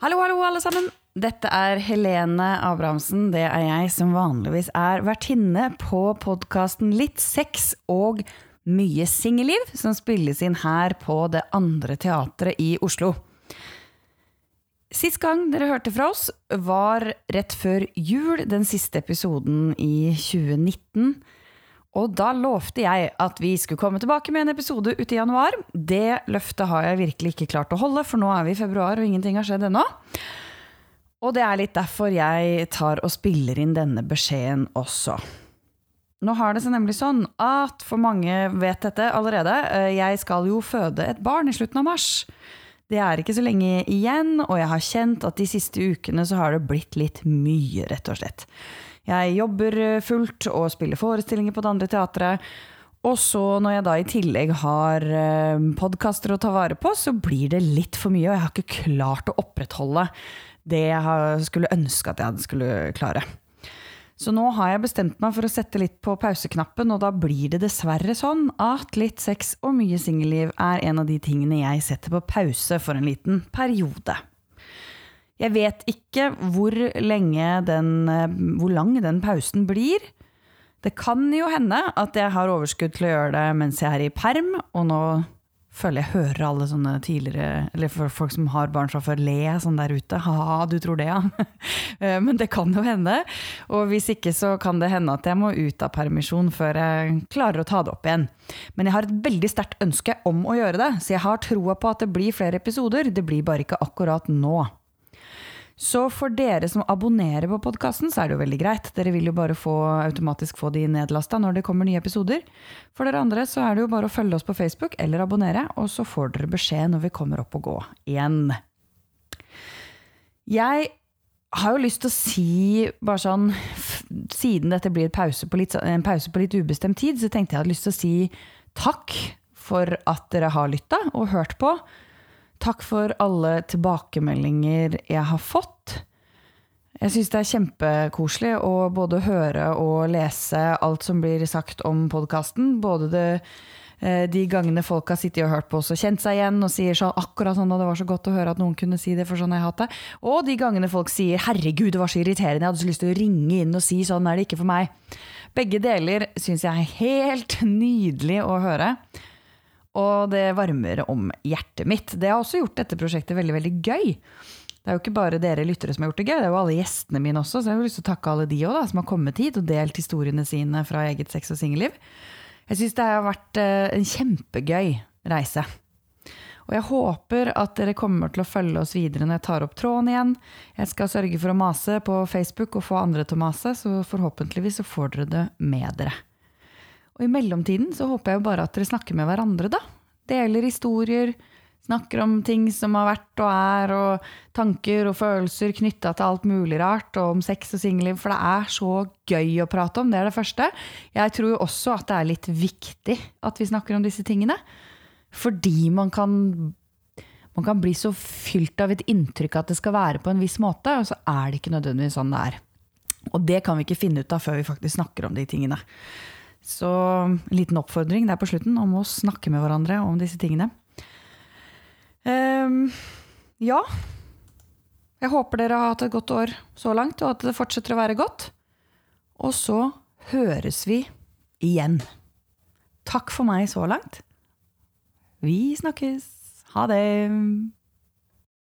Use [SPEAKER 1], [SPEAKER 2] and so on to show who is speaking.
[SPEAKER 1] Hallo, hallo, alle sammen. Dette er Helene Abrahamsen. Det er jeg som vanligvis er vertinne på podkasten Litt sex og mye singelliv, som spilles inn her på Det Andre Teatret i Oslo. Sist gang dere hørte fra oss, var rett før jul, den siste episoden i 2019. Og da lovte jeg at vi skulle komme tilbake med en episode ute i januar. Det løftet har jeg virkelig ikke klart å holde, for nå er vi i februar og ingenting har skjedd ennå. Og det er litt derfor jeg tar og spiller inn denne beskjeden også. Nå har det seg nemlig sånn at for mange vet dette allerede, eh, jeg skal jo føde et barn i slutten av mars. Det er ikke så lenge igjen, og jeg har kjent at de siste ukene så har det blitt litt mye, rett og slett. Jeg jobber eh, fullt og spiller forestillinger på det andre teatret. Og så når jeg da i tillegg har eh, podkaster å ta vare på, så blir det litt for mye, og jeg har ikke klart å opprettholde det jeg skulle ønske at jeg skulle klare. Så nå har jeg bestemt meg for å sette litt på pauseknappen, og da blir det dessverre sånn at litt sex og mye singelliv er en av de tingene jeg setter på pause for en liten periode. Jeg vet ikke hvor, den, hvor lang den pausen blir. Det kan jo hende at jeg har overskudd til å gjøre det mens jeg er i perm, og nå føler jeg hører alle sånne tidligere Eller for folk som har barn fra før, le sånn der ute. Ha, du tror det, ja. Eh, men det kan jo hende. Og hvis ikke så kan det hende at jeg må ut av permisjon før jeg klarer å ta det opp igjen. Men jeg har et veldig sterkt ønske om å gjøre det, så jeg har troa på at det blir flere episoder. Det blir bare ikke akkurat nå. Så for dere som abonnerer på podkasten, så er det jo veldig greit. Dere vil jo bare få, automatisk få de nedlasta når det kommer nye episoder. For dere andre så er det jo bare å følge oss på Facebook eller abonnere, og så får dere beskjed når vi kommer opp og gå igjen. Jeg har jo lyst til å si, bare sånn Siden dette blir pause litt, en pause på litt ubestemt tid, så tenkte jeg hadde lyst til å si takk for at dere har lytta og hørt på. Takk for alle tilbakemeldinger jeg har fått. Jeg syns det er kjempekoselig å både høre og lese alt som blir sagt om podkasten. Både det, eh, de gangene folk har sittet og hørt på oss og kjent seg igjen og sier sånn akkurat sånn, og det var så godt å høre at noen kunne si det, for sånn har jeg hatt det. Og de gangene folk sier 'herregud, det var så irriterende, jeg hadde så lyst til å ringe inn og si sånn er det ikke for meg'. Begge deler syns jeg er helt nydelig å høre. Og det varmer om hjertet mitt. Det har også gjort dette prosjektet veldig, veldig gøy. Det er jo ikke bare dere lyttere som har gjort det gøy, det er jo alle gjestene mine også. Så jeg har lyst til å takke alle de også, da, som har kommet hit og delt historiene sine fra eget sex- og singelliv. Jeg syns det har vært eh, en kjempegøy reise. Og jeg håper at dere kommer til å følge oss videre når jeg tar opp tråden igjen. Jeg skal sørge for å mase på Facebook og få andre til å mase, så forhåpentligvis så får dere det med dere. Og i mellomtiden så håper jeg jo bare at dere snakker med hverandre, da. Deler historier, snakker om ting som har vært og er, og tanker og følelser knytta til alt mulig rart, og om sex og singelliv, for det er så gøy å prate om. Det er det første. Jeg tror jo også at det er litt viktig at vi snakker om disse tingene. Fordi man kan, man kan bli så fylt av et inntrykk at det skal være på en viss måte, og så er det ikke nødvendigvis sånn det er. Og det kan vi ikke finne ut av før vi faktisk snakker om de tingene. Så en liten oppfordring der på slutten om å snakke med hverandre om disse tingene. Um, ja. Jeg håper dere har hatt et godt år så langt, og at det fortsetter å være godt. Og så høres vi igjen. Takk for meg så langt. Vi snakkes. Ha det.